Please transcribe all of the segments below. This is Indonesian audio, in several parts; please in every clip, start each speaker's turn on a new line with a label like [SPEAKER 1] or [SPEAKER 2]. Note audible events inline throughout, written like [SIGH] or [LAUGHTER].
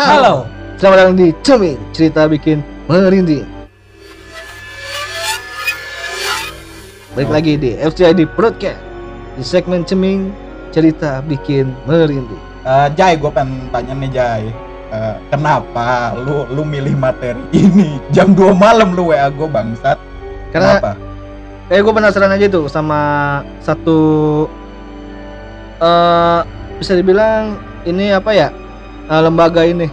[SPEAKER 1] Halo.
[SPEAKER 2] Selamat datang di Ceming, cerita bikin merinding. Balik lagi di FCID Broadcast di segmen Ceming, cerita bikin merinding.
[SPEAKER 1] Eh, Jai, gue pengen tanya nih Jai. Eh, kenapa lu lu milih materi ini jam 2 malam lu WA gue bangsat?
[SPEAKER 2] Karena
[SPEAKER 1] Kenapa?
[SPEAKER 2] kayak gue penasaran aja tuh sama satu eh bisa dibilang ini apa ya eh, lembaga ini.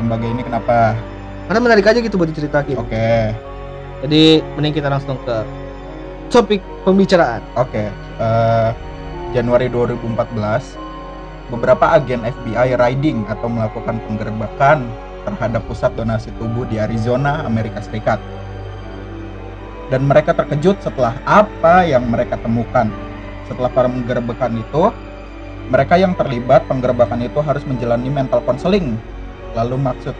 [SPEAKER 1] Lembaga ini kenapa?
[SPEAKER 2] Karena menarik aja gitu buat diceritain.
[SPEAKER 1] Oke,
[SPEAKER 2] Jadi mending kita langsung ke topik pembicaraan.
[SPEAKER 1] oke. Eh, Januari 2014, beberapa agen FBI riding atau melakukan penggerbekan terhadap pusat donasi tubuh di Arizona, Amerika Serikat. Dan mereka terkejut setelah apa yang mereka temukan. Setelah penggerbekan itu, mereka yang terlibat penggerbekan itu harus menjalani mental counseling. Lalu maksud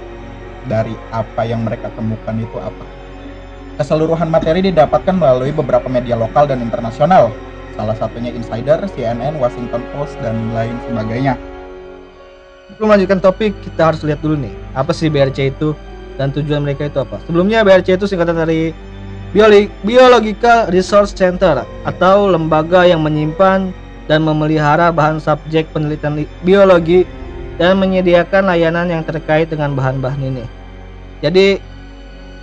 [SPEAKER 1] dari apa yang mereka temukan itu apa? Keseluruhan materi didapatkan melalui beberapa media lokal dan internasional, salah satunya Insider, CNN, Washington Post, dan lain sebagainya.
[SPEAKER 2] Sebelum melanjutkan topik, kita harus lihat dulu nih, apa sih BRC itu dan tujuan mereka itu apa. Sebelumnya BRC itu singkatan dari Biological Resource Center atau lembaga yang menyimpan dan memelihara bahan subjek penelitian li- biologi dan menyediakan layanan yang terkait dengan bahan-bahan ini. Jadi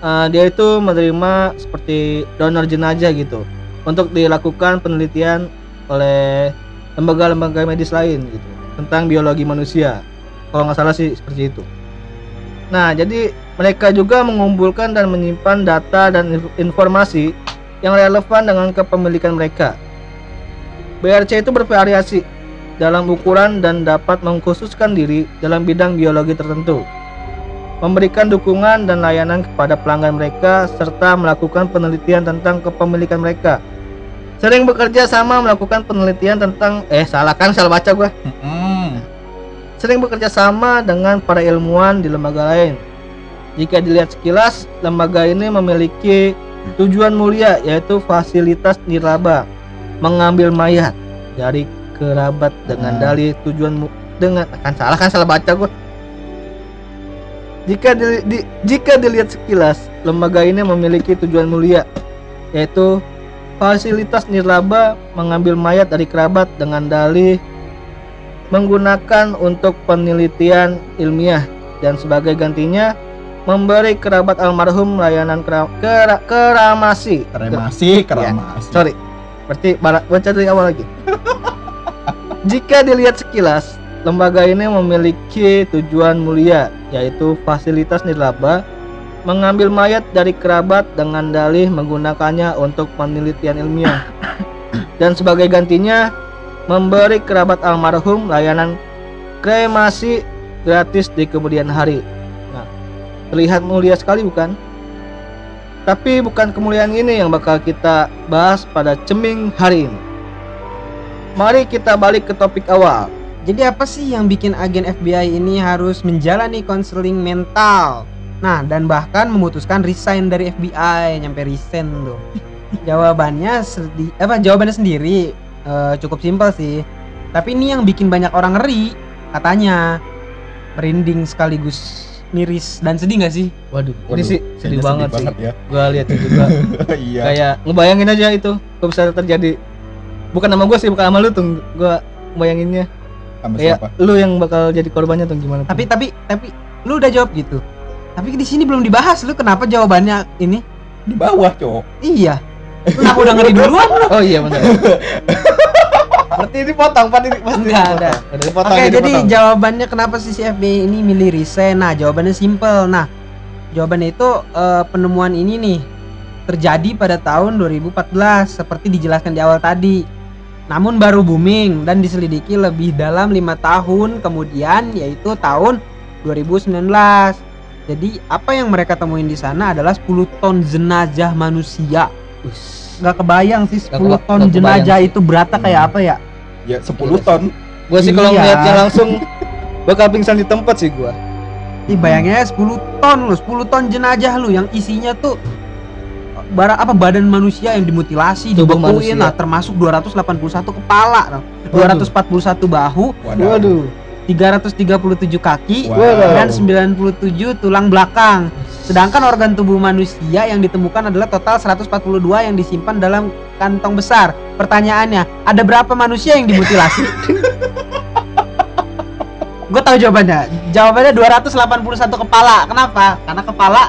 [SPEAKER 2] eh, dia itu menerima seperti donor jenazah gitu untuk dilakukan penelitian oleh lembaga-lembaga medis lain gitu tentang biologi manusia. Kalau nggak salah sih seperti itu. Nah jadi mereka juga mengumpulkan dan menyimpan data dan inf- informasi yang relevan dengan kepemilikan mereka BRC itu bervariasi dalam ukuran dan dapat mengkhususkan diri dalam bidang biologi tertentu memberikan dukungan dan layanan kepada pelanggan mereka serta melakukan penelitian tentang kepemilikan mereka. Sering bekerja sama melakukan penelitian tentang eh salah kan salah baca gua.
[SPEAKER 1] Hmm,
[SPEAKER 2] sering bekerja sama dengan para ilmuwan di lembaga lain. Jika dilihat sekilas, lembaga ini memiliki tujuan mulia yaitu fasilitas nirlaba, mengambil mayat dari kerabat dengan
[SPEAKER 1] Hmm.
[SPEAKER 2] dalih tujuan dengan kan salah kan salah baca gua. Jika di- di- jika dilihat sekilas, lembaga ini memiliki tujuan mulia yaitu fasilitas nirlaba mengambil mayat dari kerabat dengan dalih menggunakan untuk penelitian ilmiah dan sebagai gantinya memberi kerabat almarhum layanan kera, kera- keramasi.
[SPEAKER 1] kremasi, keramasi.
[SPEAKER 2] Sorry, berarti barat baca dari awal lagi. [LAUGHS] Jika dilihat sekilas, lembaga ini memiliki tujuan mulia yaitu fasilitas nirlaba mengambil mayat dari kerabat dengan dalih menggunakannya untuk penelitian ilmiah [COUGHS] dan sebagai gantinya memberi kerabat almarhum layanan kremasi gratis di kemudian hari. Nah, terlihat mulia sekali bukan? Tapi bukan kemuliaan ini yang bakal kita bahas pada ceming hari ini. Mari kita balik ke topik awal.
[SPEAKER 3] Jadi apa sih yang bikin agen FBI ini harus menjalani konseling mental? Nah, dan bahkan memutuskan resign dari FBI, nyampe resign tuh. [LAUGHS] Jawabannya sedi- apa jawabannya sendiri eh, cukup simpel sih. Tapi ini yang bikin banyak orang ngeri katanya. Merinding sekaligus miris dan sedih nggak sih?
[SPEAKER 2] Waduh,
[SPEAKER 1] Waduh,
[SPEAKER 2] ini sih
[SPEAKER 1] kayaknya
[SPEAKER 2] sedih banget sih.
[SPEAKER 1] ya.
[SPEAKER 2] Gua lihat itu juga [LAUGHS]
[SPEAKER 1] iya.
[SPEAKER 2] kayak ngebayangin aja itu kalau bisa terjadi. Bukan nama gue sih, bukan sama lu tuh. Gua bayanginnya
[SPEAKER 1] Sama
[SPEAKER 2] kayak
[SPEAKER 1] siapa?
[SPEAKER 2] lu yang bakal jadi korbannya tuh gimana? tuh?
[SPEAKER 3] Tapi tapi tapi lu udah jawab gitu. Tapi di sini belum dibahas lu kenapa jawabannya ini?
[SPEAKER 1] Di bawah, Cok.
[SPEAKER 3] Iya. Lu Kenapa udah ngeri duluan lu?
[SPEAKER 2] Oh iya benar. [LAUGHS] Berarti ini potong, Pak ini pasti
[SPEAKER 3] Enggak, enggak.
[SPEAKER 2] Udah dipotong,
[SPEAKER 3] Oke,
[SPEAKER 2] ini
[SPEAKER 3] jadi
[SPEAKER 2] dipotong.
[SPEAKER 3] jawabannya kenapa sih si FBI ini milih resign? Nah, jawabannya simple. Nah, jawabannya itu eh, penemuan ini nih terjadi pada tahun 2014 seperti dijelaskan di awal tadi. Namun baru booming dan diselidiki lebih dalam lima tahun kemudian yaitu tahun 2019. Jadi apa yang mereka temuin di sana adalah 10 ton jenazah manusia.
[SPEAKER 2] Us.
[SPEAKER 3] Nggak kebayang sih 10
[SPEAKER 2] Nggak keba-
[SPEAKER 3] ton jenazah
[SPEAKER 2] sih.
[SPEAKER 3] itu beratnya kayak apa ya?
[SPEAKER 1] Ya 10 ton.
[SPEAKER 2] Gua sih kalau
[SPEAKER 3] Iya.
[SPEAKER 2] ngeliatnya langsung bakal pingsan di tempat sih gua.
[SPEAKER 3] Ih bayangnya 10 ton lu, 10 ton jenazah lu yang isinya tuh bara apa badan manusia yang dimutilasi,
[SPEAKER 2] Tubuh
[SPEAKER 3] dibekuin nah termasuk 281 kepala.
[SPEAKER 2] Waduh.
[SPEAKER 3] 241 bahu,
[SPEAKER 1] Waduh.
[SPEAKER 2] Waduh.
[SPEAKER 3] 337 kaki
[SPEAKER 1] Wow.
[SPEAKER 3] dan 97 tulang belakang. Sedangkan organ tubuh manusia yang ditemukan adalah total 142 yang disimpan dalam kantong besar. Pertanyaannya, ada berapa manusia yang dimutilasi? [LAUGHS] Gue tahu jawabannya. Jawabannya 281 kepala. Kenapa? Karena kepala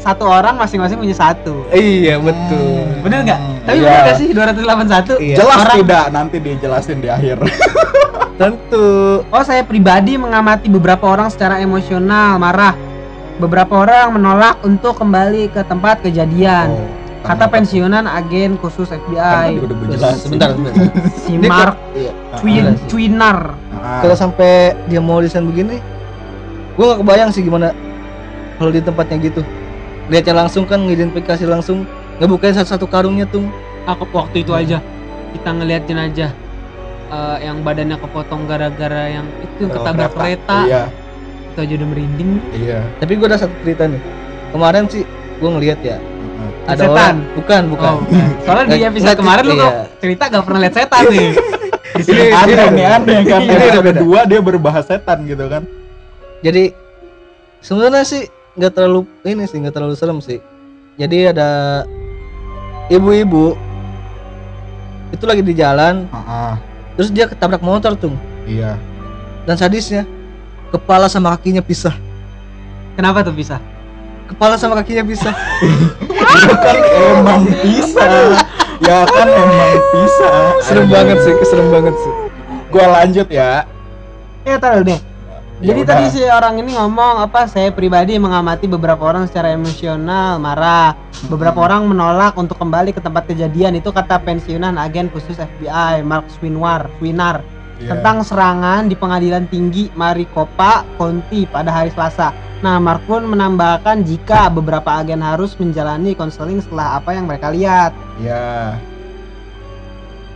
[SPEAKER 3] satu orang masing-masing punya satu.
[SPEAKER 2] Iya betul.
[SPEAKER 3] Bener nggak?
[SPEAKER 1] Hmm,
[SPEAKER 3] Tapi
[SPEAKER 1] iya.
[SPEAKER 3] bener gak sih 281?
[SPEAKER 2] Iya.
[SPEAKER 1] Jelas
[SPEAKER 3] Orang-
[SPEAKER 1] tidak nanti dijelasin di akhir. [LAUGHS]
[SPEAKER 2] Tentu.
[SPEAKER 3] Oh, saya pribadi mengamati beberapa orang secara emosional, marah. Beberapa orang menolak untuk kembali ke tempat kejadian.
[SPEAKER 1] Oh,
[SPEAKER 3] Kata pensiunan agen khusus
[SPEAKER 1] kan
[SPEAKER 3] FBI,
[SPEAKER 1] udah gue jelasin.
[SPEAKER 2] Sebentar, sebentar. [LAUGHS]
[SPEAKER 3] si Mark
[SPEAKER 2] iya.
[SPEAKER 3] Twin
[SPEAKER 2] Iya sih.
[SPEAKER 3] Twinar.
[SPEAKER 1] Ah,
[SPEAKER 2] Kalau sampai dia mau desain begini, gua nggak kebayang sih gimana kalau di tempatnya gitu. Lihatnya langsung kan ngidentifikasi langsung ngebukain satu-satu karungnya tuh.
[SPEAKER 3] Aku waktu itu aja kita ngeliat jenazah eh, yang badannya kepotong gara-gara yang itu yang ketabrak kereta.
[SPEAKER 1] Iya,
[SPEAKER 3] Itu aja udah merinding.
[SPEAKER 1] iya.
[SPEAKER 2] Tapi gua ada satu cerita nih. Kemarin sih gua ngeliat ya. Ada
[SPEAKER 3] Setan?
[SPEAKER 2] orang bukan bukan.
[SPEAKER 3] Oh, bukan. Soalnya di episode kemarin lu
[SPEAKER 2] iya.
[SPEAKER 3] kok cerita gak pernah lihat setan nih. [LAUGHS]
[SPEAKER 2] Ini
[SPEAKER 1] Aneh,
[SPEAKER 2] ini
[SPEAKER 1] aneh, aneh kan.
[SPEAKER 2] Ini udah
[SPEAKER 1] ada dua dia berbahas setan gitu kan.
[SPEAKER 2] Jadi sebenarnya sih nggak terlalu ini sih nggak terlalu serem sih. Jadi ada ibu-ibu itu lagi di jalan,
[SPEAKER 1] Heeh.
[SPEAKER 2] terus dia ketabrak motor tuh.
[SPEAKER 1] Iya.
[SPEAKER 2] Dan sadisnya kepala sama kakinya pisah.
[SPEAKER 3] Kenapa tuh bisa?
[SPEAKER 2] Kepala sama kakinya pisah.
[SPEAKER 1] Ya kan emang bisa. ya kan emang bisa.
[SPEAKER 2] serem
[SPEAKER 1] Aduh.
[SPEAKER 2] banget sih, serem banget sih.
[SPEAKER 1] Gua lanjut ya.
[SPEAKER 3] Ya taruh deh.
[SPEAKER 1] Ya
[SPEAKER 3] Jadi
[SPEAKER 1] udah.
[SPEAKER 3] tadi si orang ini ngomong apa? Saya pribadi mengamati beberapa orang secara emosional, marah. Beberapa orang menolak untuk kembali ke tempat kejadian. Itu kata pensiunan agen khusus FBI Mark Swinwar, Swinar
[SPEAKER 1] Iya.
[SPEAKER 3] tentang serangan di Pengadilan Tinggi Maricopa County pada hari Selasa. Nah, Mark pun menambahkan jika beberapa agen harus menjalani konseling setelah apa yang mereka lihat.
[SPEAKER 1] Ya.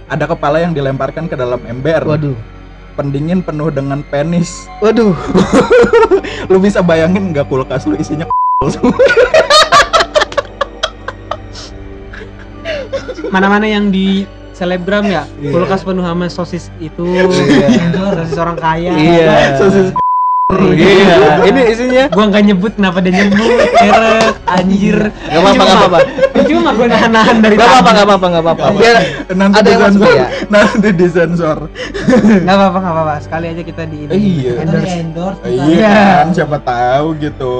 [SPEAKER 1] Ada kepala yang dilemparkan ke dalam ember.
[SPEAKER 2] Waduh,
[SPEAKER 1] Pendingin penuh dengan penis.
[SPEAKER 2] waduh. [LAUGHS]
[SPEAKER 1] Lu bisa bayangin nggak kulkas lu isinya [LAUGHS]
[SPEAKER 3] Mana-mana yang di selebgram ya,
[SPEAKER 2] Iya.
[SPEAKER 3] kulkas penuh sama sosis itu,
[SPEAKER 2] Iya.
[SPEAKER 3] sosis orang kaya.
[SPEAKER 2] Iya.
[SPEAKER 1] sosis
[SPEAKER 2] Iya, [LAUGHS] ini isinya
[SPEAKER 3] gua nggak nyebut kenapa dia nyebut keret anjir
[SPEAKER 2] Gak apa-apa, gak apa-apa. [LAUGHS]
[SPEAKER 3] cuma gua nahan-nahan dari
[SPEAKER 2] Gak apa-apa, gak apa-apa, gak apa-apa. Biar
[SPEAKER 1] nanti
[SPEAKER 2] Ada yang masuk
[SPEAKER 1] disensor.
[SPEAKER 2] ya? [LAUGHS]
[SPEAKER 1] Nanti disensor.
[SPEAKER 3] nggak apa-apa nggak apa-apa sekali aja kita di ini
[SPEAKER 1] Iya.
[SPEAKER 3] endorse
[SPEAKER 4] endorse
[SPEAKER 1] Iya
[SPEAKER 3] Iya.
[SPEAKER 1] kan, siapa tahu gitu.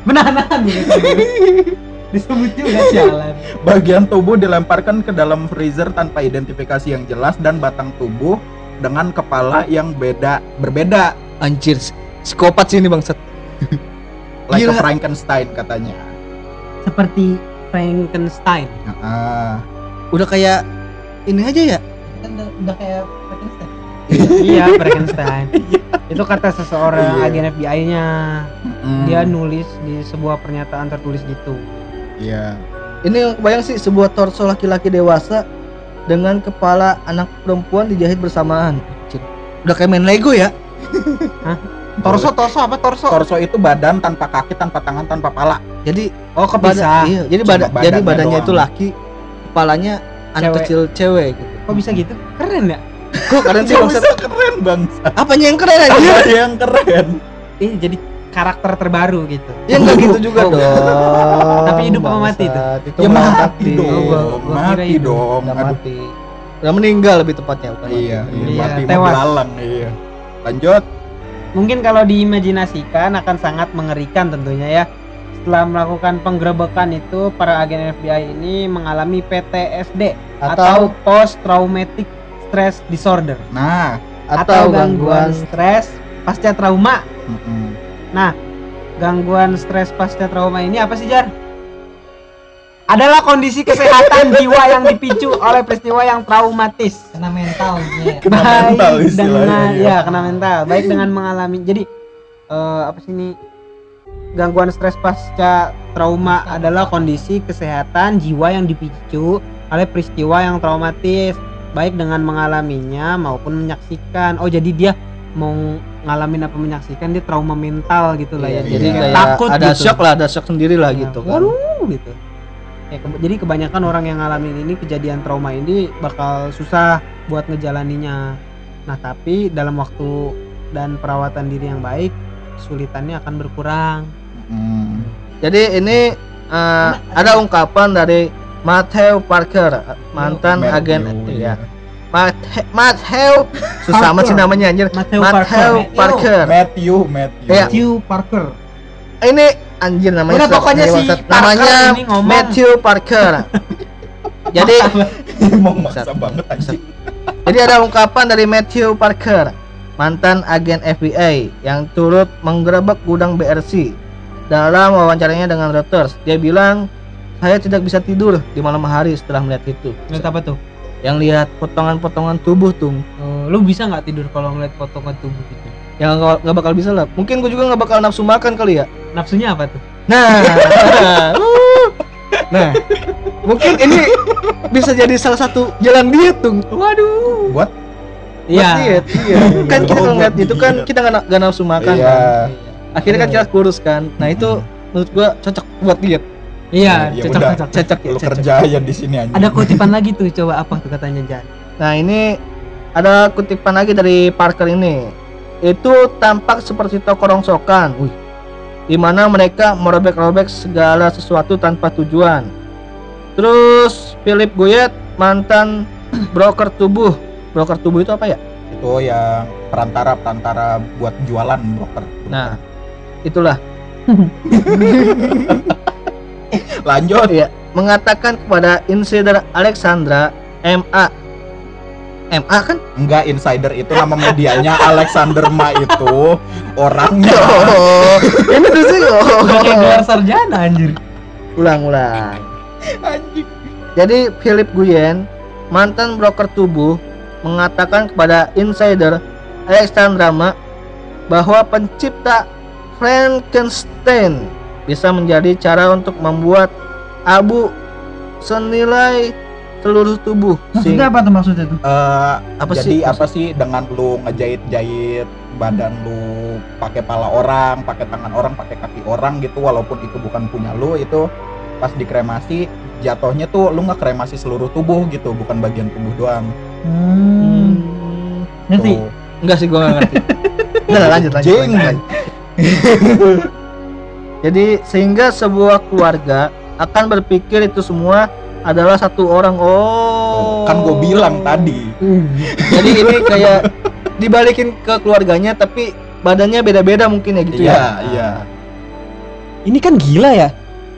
[SPEAKER 3] menahan gitu disebut juga [LAUGHS] jalan
[SPEAKER 1] Bagian tubuh dilemparkan ke dalam freezer tanpa identifikasi yang jelas dan batang tubuh dengan kepala yang beda berbeda
[SPEAKER 2] anjir, psikopat sih ini bangsat.
[SPEAKER 1] like a
[SPEAKER 2] Gila.
[SPEAKER 1] Frankenstein katanya.
[SPEAKER 3] seperti Frankenstein
[SPEAKER 1] Ah,
[SPEAKER 2] Udah kayak ini aja ya.
[SPEAKER 4] kan udah, udah kayak Frankenstein
[SPEAKER 3] iya [LAUGHS] Frankenstein itu kata seseorang
[SPEAKER 1] Iya.
[SPEAKER 3] agen FBI-nya
[SPEAKER 1] mm,
[SPEAKER 3] dia nulis di sebuah pernyataan tertulis gitu
[SPEAKER 1] Iya.
[SPEAKER 2] Ini yang kebayang sih sebuah torso laki-laki dewasa dengan kepala anak perempuan dijahit bersamaan. Udah kayak main Lego ya. [LAUGHS]
[SPEAKER 3] torso torso apa torso
[SPEAKER 1] Torso itu badan tanpa kaki, tanpa tangan, tanpa pala.
[SPEAKER 2] Jadi
[SPEAKER 3] oh
[SPEAKER 2] badan,
[SPEAKER 3] kepisah
[SPEAKER 2] iya, jadi badan
[SPEAKER 1] badannya
[SPEAKER 2] jadi badannya
[SPEAKER 1] doang.
[SPEAKER 2] itu laki, kepalanya anak
[SPEAKER 3] Cewek.
[SPEAKER 2] kecil cewek gitu.
[SPEAKER 3] kok bisa gitu keren ya
[SPEAKER 2] Kok keren [LAUGHS] sih
[SPEAKER 1] bisa keren bang.
[SPEAKER 2] Apanya yang keren aja?
[SPEAKER 1] Yang keren.
[SPEAKER 3] eh jadi karakter terbaru gitu
[SPEAKER 2] Ya enggak gitu juga
[SPEAKER 3] Oh,
[SPEAKER 2] dong. [LAUGHS]
[SPEAKER 3] Tapi hidup apa mati tuh?
[SPEAKER 2] bangsat. Itu
[SPEAKER 1] Ya
[SPEAKER 2] mah
[SPEAKER 1] mati dong.
[SPEAKER 3] Gua- gua kira
[SPEAKER 1] mati
[SPEAKER 3] hidup.
[SPEAKER 1] dong.
[SPEAKER 2] Udah mati. Udah meninggal lebih tepatnya bukan mati.
[SPEAKER 1] Iya, iya,
[SPEAKER 3] Iya,
[SPEAKER 1] mati
[SPEAKER 3] tewas.
[SPEAKER 1] iya. Lanjut.
[SPEAKER 3] Mungkin kalau diimajinasikan akan sangat mengerikan tentunya ya. Setelah melakukan penggerebekan itu, para agen FBI ini mengalami PTSD atau,
[SPEAKER 2] Atau
[SPEAKER 3] post traumatic stress disorder
[SPEAKER 1] Nah,
[SPEAKER 2] atau gangguan
[SPEAKER 3] stres pasca trauma.
[SPEAKER 1] Mm-mm.
[SPEAKER 3] Gangguan stres pasca trauma ini apa sih Jar? Adalah kondisi kesehatan [LAUGHS] jiwa yang dipicu oleh peristiwa yang traumatis.
[SPEAKER 4] kena mentalnya [LAUGHS]
[SPEAKER 1] kena mental
[SPEAKER 3] baik
[SPEAKER 1] istilahnya.
[SPEAKER 3] dengan ya kena mental baik dengan mengalami jadi eh, apa sih ini gangguan stres pasca trauma adalah kondisi kesehatan jiwa yang dipicu oleh peristiwa yang traumatis baik dengan mengalaminya maupun menyaksikan oh jadi dia mau ngalamin apa menyaksikan dia trauma mental gitu lah
[SPEAKER 2] Iya,
[SPEAKER 3] ya
[SPEAKER 2] jadi
[SPEAKER 1] Iya.
[SPEAKER 2] kayak
[SPEAKER 3] takut
[SPEAKER 2] ada
[SPEAKER 3] gitu.
[SPEAKER 2] shock lah, ada shock sendiri lah
[SPEAKER 3] Ya,
[SPEAKER 2] gitu kan.
[SPEAKER 3] waduh gitu ya, ke- jadi kebanyakan orang yang ngalamin ini kejadian trauma ini bakal susah buat ngejalaninya nah tapi dalam waktu dan perawatan diri yang baik, kesulitannya akan berkurang.
[SPEAKER 1] Hmm.
[SPEAKER 2] Jadi ini eh, ada ungkapan dari Matthew Parker, mantan
[SPEAKER 1] Matthew,
[SPEAKER 2] agen
[SPEAKER 1] iya.
[SPEAKER 2] ya. Matthew, Matthew susah amat sih namanya anjir.
[SPEAKER 3] Matthew
[SPEAKER 2] Matthew
[SPEAKER 3] Parker.
[SPEAKER 2] Parker.
[SPEAKER 1] Matthew, Matthew.
[SPEAKER 2] Iya.
[SPEAKER 3] Matthew Parker.
[SPEAKER 2] Ini anjir namanya.
[SPEAKER 3] Udah, pokoknya si. Parker
[SPEAKER 2] namanya
[SPEAKER 3] ini ngomong.
[SPEAKER 2] Matthew Parker. [LAUGHS] Jadi
[SPEAKER 1] mau maksa banget anjing.
[SPEAKER 2] Jadi ada ungkapan dari Matthew Parker, mantan agen FBI yang turut menggerebek gudang BRC. Dalam wawancaranya dengan Reuters, dia bilang, "Saya tidak bisa tidur di malam hari setelah melihat itu."
[SPEAKER 3] Lihat apa tuh?
[SPEAKER 2] Yang lihat potongan-potongan tubuh tuh.
[SPEAKER 3] Oh, lu bisa nggak tidur kalau ngeliat potongan tubuh gitu?
[SPEAKER 2] Yang nggak bakal bisa lah. Mungkin gue juga nggak bakal nafsu makan kali ya.
[SPEAKER 3] Nafsunya apa tuh?
[SPEAKER 2] Nah, [LAUGHS] nah, mungkin ini bisa jadi salah satu jalan diet tuh. Waduh.
[SPEAKER 1] Buat
[SPEAKER 2] Buat diet, iya. kan kita
[SPEAKER 1] Oh,
[SPEAKER 2] kalau ngeliat
[SPEAKER 1] buat
[SPEAKER 2] itu kan kita nggak na- nggak nafsu makan
[SPEAKER 1] Iya.
[SPEAKER 2] kan. Akhirnya kan kita kurus kan. Nah itu menurut gua cocok buat diet.
[SPEAKER 3] Iya,
[SPEAKER 1] Ya
[SPEAKER 3] cocok,
[SPEAKER 1] udah.
[SPEAKER 3] cocok.
[SPEAKER 2] Cocok ya,
[SPEAKER 1] lu
[SPEAKER 2] cocok.
[SPEAKER 1] kerja aja di sini anjing.
[SPEAKER 3] Ada kutipan lagi tuh, coba apa tuh katanya Jan?
[SPEAKER 2] Nah ini ada kutipan lagi dari Parker ini. Itu tampak seperti toko rongsokan. Wih. Di mana mereka merobek-robek segala sesuatu tanpa tujuan. Terus Philip Goyet mantan [CLEARS THROAT] broker tubuh. Broker tubuh itu apa ya?
[SPEAKER 1] itu yang perantara perantara buat jualan broker.
[SPEAKER 2] Nah, itulah [LAUGHS]
[SPEAKER 1] lanjut.
[SPEAKER 2] ya mengatakan kepada insider Alexandra MA MA kan?
[SPEAKER 1] Enggak insider itu nama medianya Alexander Ma itu orangnya. [LAUGHS]
[SPEAKER 2] Oh, ini tuh sih. Oh.
[SPEAKER 3] Kayak gelar sarjana anjir.
[SPEAKER 2] Ulang ulang. Jadi Philip Guyen, mantan broker tubuh, mengatakan kepada insider Alexandra Ma bahwa pencipta Frankenstein bisa menjadi cara untuk membuat abu senilai seluruh tubuh. Sing-
[SPEAKER 3] apa tuh maksudnya tuh?
[SPEAKER 1] Eh,
[SPEAKER 2] Apa
[SPEAKER 1] jadi
[SPEAKER 2] sih?
[SPEAKER 1] apa sih dengan lu ngejahit-jahit badan lu pakai pala orang, pakai tangan orang, pakai kaki orang gitu walaupun itu bukan punya lu itu pas dikremasi jatuhnya tuh lu nggak kremasi seluruh tubuh gitu bukan bagian tubuh doang
[SPEAKER 2] Hmm,
[SPEAKER 3] Ngerti?
[SPEAKER 1] Tuh.
[SPEAKER 2] enggak sih gua nggak ngerti. [LAUGHS] Udah lanjut lanjut, lanjut. [LAUGHS] Jadi sehingga sebuah keluarga akan berpikir itu semua adalah satu orang. Oh.
[SPEAKER 1] kan gue bilang tadi
[SPEAKER 2] Jadi ini kayak dibalikin ke keluarganya tapi badannya beda-beda mungkin ya gitu
[SPEAKER 1] iya
[SPEAKER 2] ya.
[SPEAKER 1] iya
[SPEAKER 3] Ini kan gila ya.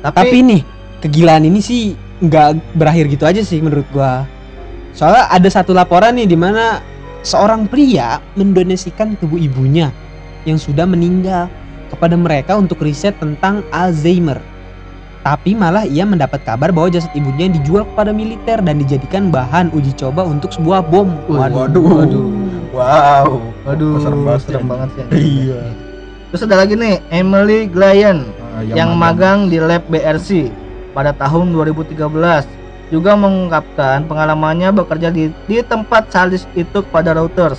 [SPEAKER 2] Tapi,
[SPEAKER 3] Tapi nih, kegilaan ini sih nggak berakhir gitu aja sih menurut gua. Soalnya ada satu laporan nih di mana seorang pria mendonasikan tubuh ibunya yang sudah meninggal kepada mereka untuk riset tentang Alzheimer. Tapi malah ia mendapat kabar bahwa jasad ibunya dijual kepada militer dan dijadikan bahan uji coba untuk sebuah bom.
[SPEAKER 1] Waduh.
[SPEAKER 2] waduh.
[SPEAKER 1] wow
[SPEAKER 2] Waduh,
[SPEAKER 1] serem banget
[SPEAKER 2] serem
[SPEAKER 1] sih.
[SPEAKER 2] banget sih.
[SPEAKER 1] iya
[SPEAKER 2] Terus ada lagi nih, Emily Glyan
[SPEAKER 1] Eh,
[SPEAKER 2] yang, magang di lab BRC pada tahun 2013 juga mengungkapkan pengalamannya bekerja di, di tempat sadis itu kepada Reuters.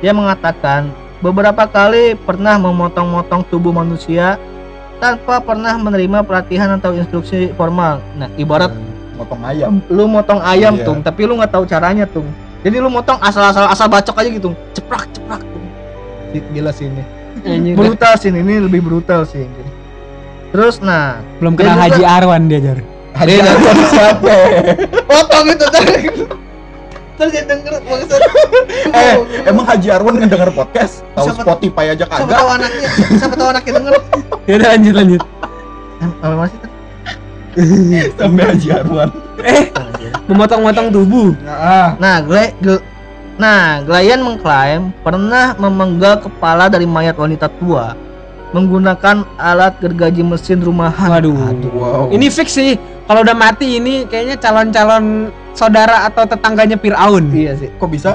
[SPEAKER 2] Dia mengatakan beberapa kali pernah memotong-motong tubuh manusia tanpa pernah menerima pelatihan atau instruksi formal. Nah, ibarat
[SPEAKER 1] motong ayam
[SPEAKER 2] lu motong ayam
[SPEAKER 1] Iya.
[SPEAKER 2] tuh, tapi lu nggak tahu caranya tuh. Jadi lu motong asal-asal asal bacok aja gitu, ceprak ceprak. tuh. Gila sih ini. Brutal sih ini, lebih brutal sih. Terus nah,
[SPEAKER 3] Belum kenal Haji Arwan dia jar.
[SPEAKER 1] Haji Arwan siapa [LAUGHS]
[SPEAKER 2] potong itu tadi. Terus dia denger maksud. [LAUGHS]
[SPEAKER 1] eh emang Haji Arwan ngedenger podcast tahu
[SPEAKER 2] Siapa-
[SPEAKER 1] Spotify aja
[SPEAKER 2] siapa
[SPEAKER 1] kagak
[SPEAKER 2] tahu anaknya, siapa tahu anaknya denger. [LAUGHS]
[SPEAKER 3] Ya udah lanjut lanjut.
[SPEAKER 2] Apa masih [LAUGHS]
[SPEAKER 1] sampai Haji Arwan
[SPEAKER 3] Memotong-motong tubuh.
[SPEAKER 1] nah,
[SPEAKER 2] Nah, Gle- Nah, Glayan mengklaim pernah memenggal kepala dari mayat wanita tua menggunakan alat gergaji mesin rumahan.
[SPEAKER 3] Waduh.
[SPEAKER 1] wow
[SPEAKER 3] Ini fix sih. Kalau udah mati ini kayaknya calon-calon saudara atau tetangganya Fir'aun.
[SPEAKER 2] Iya sih.
[SPEAKER 1] kok bisa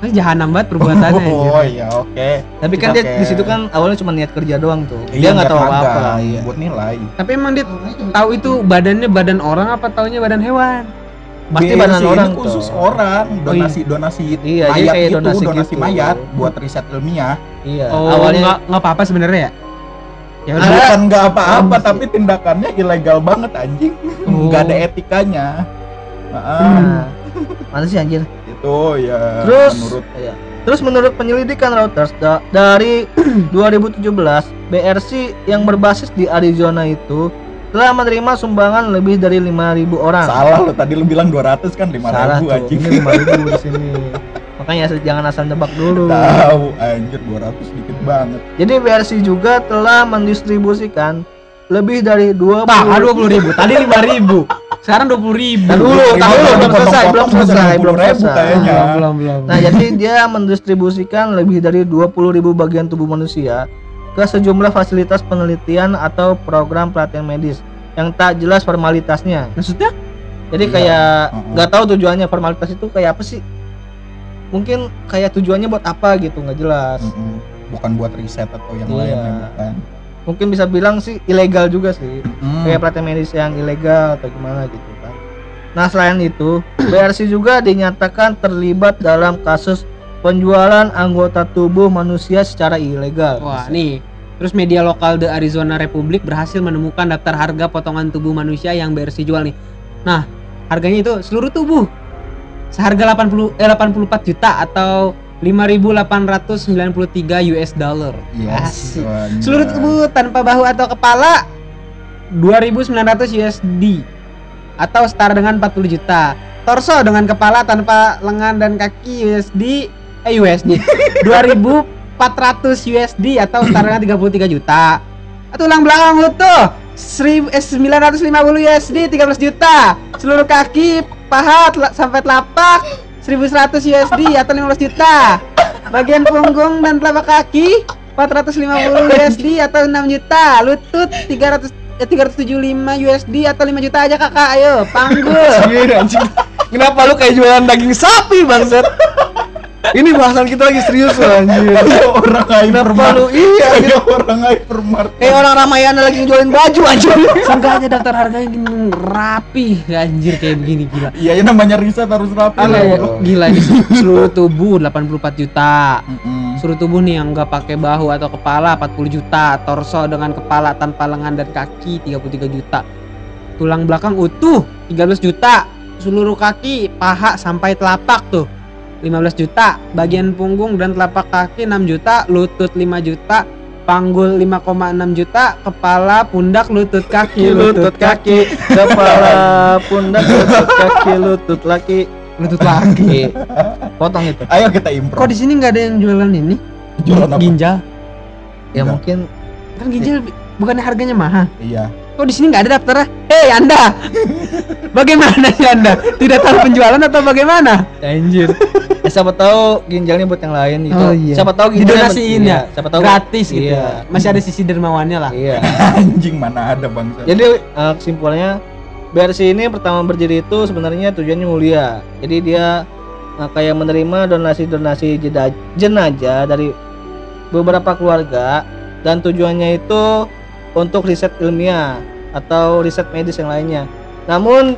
[SPEAKER 3] Ini jahanam banget perbuatannya. [LAUGHS] anjir.
[SPEAKER 1] oh iya oke
[SPEAKER 2] Tapi kan dia
[SPEAKER 1] Oke.
[SPEAKER 2] di situ kan awalnya cuma niat kerja doang tuh.
[SPEAKER 1] Iya,
[SPEAKER 2] dia nggak tahu apa-apa. Iya.
[SPEAKER 1] buat nilai
[SPEAKER 3] Tapi emang dia tahu itu badannya badan orang apa taunya badan hewan?
[SPEAKER 2] Pasti
[SPEAKER 1] BSC
[SPEAKER 2] badan
[SPEAKER 1] ini
[SPEAKER 2] orang
[SPEAKER 1] khusus
[SPEAKER 2] tuh.
[SPEAKER 1] orang donasi donasi
[SPEAKER 2] Iya,
[SPEAKER 1] mayat
[SPEAKER 2] kayak
[SPEAKER 1] gitu
[SPEAKER 2] donasi
[SPEAKER 1] donasi,
[SPEAKER 2] gitu.
[SPEAKER 1] mayat buat riset ilmiah
[SPEAKER 2] Iya.
[SPEAKER 3] Oh,
[SPEAKER 2] awalnya
[SPEAKER 3] nggak nggak apa-apa sebenarnya ya? Ya udah.
[SPEAKER 1] bukan nggak apa-apa tapi tindakannya ilegal banget anjing
[SPEAKER 3] Oh.
[SPEAKER 1] nggak ada etikanya Nah,
[SPEAKER 2] mana sih anjir?
[SPEAKER 1] itu ya
[SPEAKER 2] Terus
[SPEAKER 1] menurut
[SPEAKER 2] iya. Terus menurut penyelidikan Reuters da- dari [CLEARS THROAT] 2017, BRC yang berbasis di Arizona itu telah menerima sumbangan lebih dari 5.000 orang.
[SPEAKER 1] Salah lo tadi lu bilang 200 kan 5
[SPEAKER 2] Salah
[SPEAKER 1] ribu
[SPEAKER 2] tuh.
[SPEAKER 1] anjing.
[SPEAKER 2] Ini 5.000 di sini. [LAUGHS] Makanya jangan asal nebak [LAUGHS] dulu.
[SPEAKER 1] Tahu anjir 200 dikit banget.
[SPEAKER 2] Jadi BRC juga telah mendistribusikan lebih dari 20
[SPEAKER 3] Bah, 20 ribu. Tadi 5 ribu. Sekarang 20 ribu.
[SPEAKER 2] Tar dulu, dulu, belum selesai, belum selesai, belum
[SPEAKER 1] ribu
[SPEAKER 2] selesai.
[SPEAKER 1] kayaknya.
[SPEAKER 3] Belum, belum, belum.
[SPEAKER 2] Nah, jadi dia mendistribusikan lebih dari 20.000 bagian tubuh manusia ke sejumlah fasilitas penelitian atau program pelatihan medis yang tak jelas formalitasnya.
[SPEAKER 3] Maksudnya?
[SPEAKER 2] Jadi
[SPEAKER 1] Iya,
[SPEAKER 2] kayak
[SPEAKER 1] heeh.
[SPEAKER 2] nggak tahu tujuannya formalitas itu kayak apa sih? Mungkin kayak tujuannya buat apa gitu nggak jelas.
[SPEAKER 1] Mm-mm. Bukan buat riset atau yang
[SPEAKER 2] Iya.
[SPEAKER 1] lainnya bukan.
[SPEAKER 2] Mungkin bisa bilang sih ilegal juga sih.
[SPEAKER 1] Hmm.
[SPEAKER 2] kayak pelatihan medis yang ilegal atau gimana gitu kan. Nah selain itu, [CLEARS THROAT] BRC juga dinyatakan terlibat dalam kasus penjualan anggota tubuh manusia secara ilegal.
[SPEAKER 3] Wah, nih. Terus media lokal The Arizona Republic berhasil menemukan daftar harga potongan tubuh manusia yang BRC jual nih. Nah, harganya itu seluruh tubuh seharga 80 eh 84 juta atau 5.893 US dollar.
[SPEAKER 1] Iya.
[SPEAKER 3] Asik. Seluruh tubuh tanpa bahu atau kepala 2.900 USD atau setara dengan 40 juta. Torso dengan kepala tanpa lengan dan kaki USD eh USD 2.400 USD atau setara dengan 33 juta. Tulang belakang utuh 1000 eh, 950 USD 13 juta. Seluruh kaki, paha tela- sampai telapak 1100 USD atau 15 juta. Bagian punggung dan telapak kaki 450 USD atau 6 juta. Lutut 300 eh, 375 USD atau 5 juta aja kakak. Ayo, panggul.
[SPEAKER 2] Kenapa lu kayak jualan daging sapi bangsat? Ini bahasan kita lagi serius loh anjir.
[SPEAKER 1] Kayak orang hypermart.
[SPEAKER 2] lu iya
[SPEAKER 1] Kayak orang hypermart.
[SPEAKER 2] Kayak orang Ramayana lagi jualin baju anjir.
[SPEAKER 3] Seenggaknya daftar harganya gini rapi. Anjir kayak begini gila.
[SPEAKER 1] Iya, ya namanya riset harus rapi.
[SPEAKER 3] Gila,
[SPEAKER 1] lah,
[SPEAKER 3] ya, gila ini seluruh tubuh 84 juta.
[SPEAKER 1] Mm-mm.
[SPEAKER 3] Seluruh tubuh nih yang nggak pakai bahu atau kepala 40 juta, torso dengan kepala tanpa lengan dan kaki 33 juta. Tulang belakang utuh 13 juta. Seluruh kaki, paha sampai telapak tuh 15 juta. Bagian punggung dan telapak kaki 6 juta, lutut 5 juta, panggul 5,6 juta, kepala, pundak, lutut, kaki,
[SPEAKER 2] lutut kaki, kepala, pundak, lutut kaki, lutut laki,
[SPEAKER 3] lutut laki.
[SPEAKER 2] potong itu.
[SPEAKER 1] Ayo kita impro.
[SPEAKER 3] Kok di sini nggak ada yang jualan ini?
[SPEAKER 1] Jualan apa?
[SPEAKER 3] Ginjal.
[SPEAKER 2] Ya
[SPEAKER 1] Enggak.
[SPEAKER 2] mungkin
[SPEAKER 3] Kan ginjal bukannya harganya mahal.
[SPEAKER 1] Iya.
[SPEAKER 3] Kok di sini nggak ada daftarnya? Hei Anda, bagaimana sih Anda? Tidak tahu penjualan atau bagaimana?
[SPEAKER 2] anjir. [LAUGHS] Ya, siapa tahu ginjalnya buat yang lain gitu.
[SPEAKER 3] Oh, iya.
[SPEAKER 2] Siapa tahu ginjalnya
[SPEAKER 3] Didonasiin
[SPEAKER 2] iya,
[SPEAKER 3] ya?
[SPEAKER 2] Siapa tahu
[SPEAKER 3] Gratis gitu.
[SPEAKER 2] Iya.
[SPEAKER 3] Masih ada sisi dermawannya lah.
[SPEAKER 2] Iya. [LAUGHS]
[SPEAKER 1] Anjing mana ada bangsa.
[SPEAKER 2] Jadi eh, kesimpulannya BRC ini pertama berdiri itu sebenarnya tujuannya mulia. Jadi dia eh, kayak menerima donasi-donasi jeda- jenazah dari beberapa keluarga dan tujuannya itu untuk riset ilmiah atau riset medis yang lainnya. Namun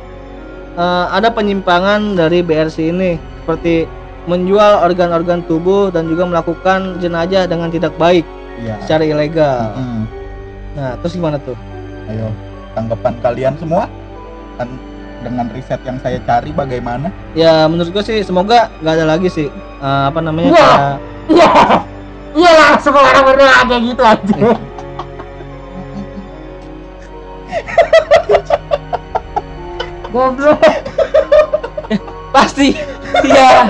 [SPEAKER 2] eh, ada penyimpangan dari BRC ini seperti menjual organ-organ tubuh dan juga melakukan jenazah dengan tidak baik
[SPEAKER 1] Iya.
[SPEAKER 2] secara ilegal.
[SPEAKER 1] Mm-mm.
[SPEAKER 2] Nah, terus gimana tuh?
[SPEAKER 1] Ayo tanggapan kalian semua kan dengan riset yang saya cari bagaimana?
[SPEAKER 2] ya menurut gue sih semoga nggak ada lagi sih eh, apa namanya
[SPEAKER 3] Iya, iya lah semua orang bener kayak gitu aja. Goblok. Pasti. Iya.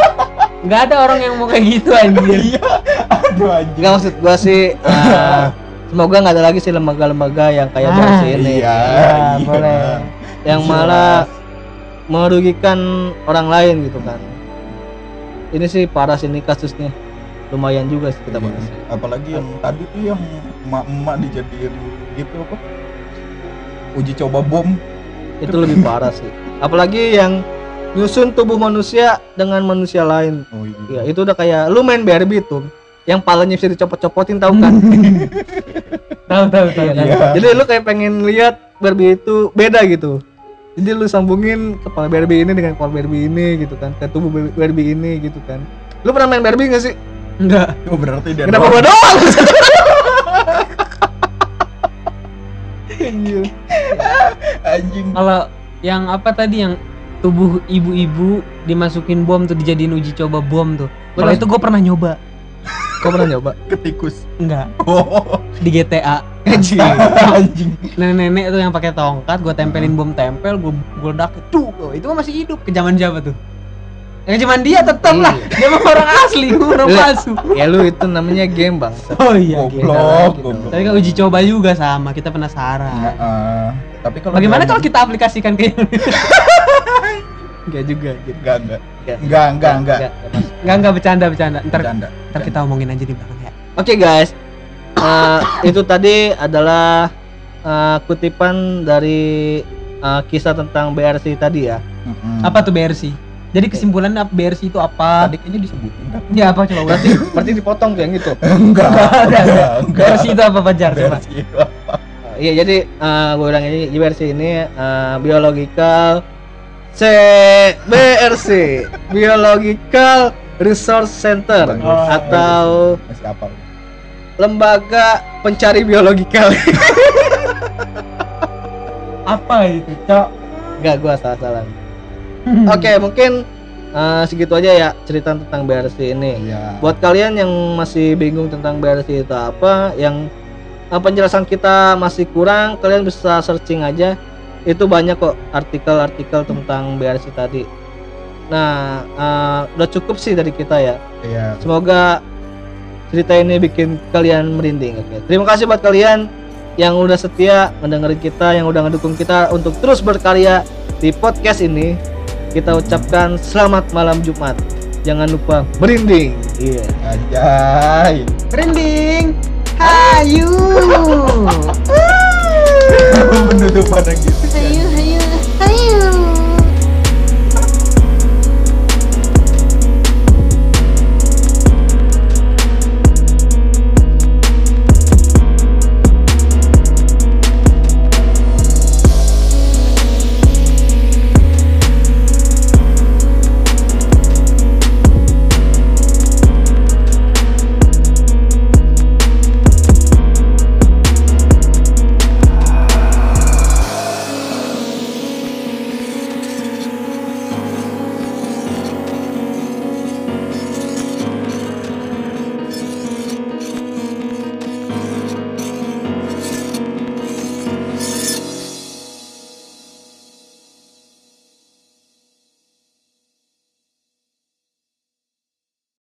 [SPEAKER 3] Nggak ada orang yang mau kayak gitu anjir.
[SPEAKER 1] Iya. Aduh anjing.
[SPEAKER 2] nggak maksud gue sih eh, semoga nggak ada lagi sih lembaga-lembaga yang kayak
[SPEAKER 3] Ah,
[SPEAKER 2] BRC ini
[SPEAKER 1] Iya,
[SPEAKER 2] Ya,
[SPEAKER 1] iya.
[SPEAKER 2] boleh yang malah merugikan orang lain gitu kan ini sih parah sih ini kasusnya lumayan juga sih kita
[SPEAKER 1] Iya.
[SPEAKER 2] bahas
[SPEAKER 1] Apalagi yang tadi tuh yang emak-emak dijadiin gitu apa? Uji coba bom.
[SPEAKER 2] itu lebih parah sih apalagi yang nyusun tubuh manusia dengan manusia lain
[SPEAKER 1] Oh
[SPEAKER 2] ya itu udah kayak lu main Barbie tuh yang palanya bisa dicopot-copotin tahu kan [LAUGHS]
[SPEAKER 3] Tahu tahu tahu.
[SPEAKER 2] Iya kan?
[SPEAKER 1] Iya.
[SPEAKER 2] jadi lu kayak pengen lihat Barbie itu beda gitu jadi lu sambungin kepala Barbie ini dengan kepala Barbie ini gitu kan ke tubuh Barbie ini gitu kan lu pernah main Barbie gak sih
[SPEAKER 3] Enggak.
[SPEAKER 1] Oh berarti dia
[SPEAKER 2] kenapa
[SPEAKER 1] doang.
[SPEAKER 2] gua doang [LAUGHS]
[SPEAKER 1] anjing.
[SPEAKER 3] Kalau yang apa tadi yang tubuh ibu-ibu dimasukin bom tuh dijadiin uji coba bom tuh. Kalau itu gue pernah nyoba.
[SPEAKER 2] Kau pernah nyoba?
[SPEAKER 1] Ketikus.
[SPEAKER 3] Enggak,
[SPEAKER 1] Oh,
[SPEAKER 3] di GTA.
[SPEAKER 2] Anjing.
[SPEAKER 3] Anjing. Nenek-nenek tuh yang pakai tongkat, gue tempelin bom tempel, gue gue ledak tuh. Itu mah masih hidup ke zaman siapa tuh? Yang cuman dia tetep lah. Dia mah orang asli, gua orang
[SPEAKER 2] Iya.
[SPEAKER 3] palsu.
[SPEAKER 2] ya lu itu namanya game bang.
[SPEAKER 3] Oh iya.
[SPEAKER 1] goblok,
[SPEAKER 2] lagi dong.
[SPEAKER 1] goblok.
[SPEAKER 3] Tapi kan uji coba juga sama, kita penasaran.
[SPEAKER 1] Heeh. Tapi kalau
[SPEAKER 3] Bagaimana kalau kita aplikasikan ke
[SPEAKER 2] Enggak [LAUGHS] juga gitu.
[SPEAKER 1] enggak enggak
[SPEAKER 2] Enggak.
[SPEAKER 1] enggak enggak enggak
[SPEAKER 3] Enggak bercanda bercanda. Ntar
[SPEAKER 1] bercanda
[SPEAKER 3] ntar kita omongin aja di belakang ya.
[SPEAKER 2] Oke guys, Eh, itu tadi adalah eh, kutipan dari eh, kisah tentang BRC tadi ya.
[SPEAKER 3] Apa tuh BRC? Jadi kesimpulannya apa BRC itu apa?
[SPEAKER 1] tadi kayaknya disebutin kan
[SPEAKER 3] Ya apa coba
[SPEAKER 2] Berarti berarti dipotong tuh yang itu. [LAUGHS]
[SPEAKER 1] enggak enggak enggak
[SPEAKER 3] BRC itu apa Fajar coba?
[SPEAKER 1] Itu apa?
[SPEAKER 2] Iya jadi eh, gue ulang ini BRC ini eh, biological C BRC [LAUGHS] Biological Resource Center
[SPEAKER 1] Oh,
[SPEAKER 2] atau
[SPEAKER 1] masih apa
[SPEAKER 2] lembaga pencari biologikal. [LAUGHS]
[SPEAKER 3] Apa itu, Cok?
[SPEAKER 2] Enggak, gua salah-salah. Oke, mungkin eh, segitu aja ya cerita tentang BRC ini.
[SPEAKER 1] iya
[SPEAKER 2] Buat kalian yang masih bingung tentang BRC itu apa, yang eh, penjelasan kita masih kurang, kalian bisa searching aja. Itu banyak kok artikel-artikel tentang BRC tadi. Nah, eh, udah cukup sih dari kita ya.
[SPEAKER 1] iya
[SPEAKER 2] Semoga cerita ini bikin kalian merinding. Oke. Terima kasih buat kalian yang udah setia mendengarin kita, yang udah ngedukung kita untuk terus berkarya di podcast ini. Kita ucapkan selamat malam Jumat. Jangan lupa merinding. Iya.
[SPEAKER 1] anjay
[SPEAKER 3] Trending. Hayu. [LAUGHS]
[SPEAKER 1] penutupan yang gitu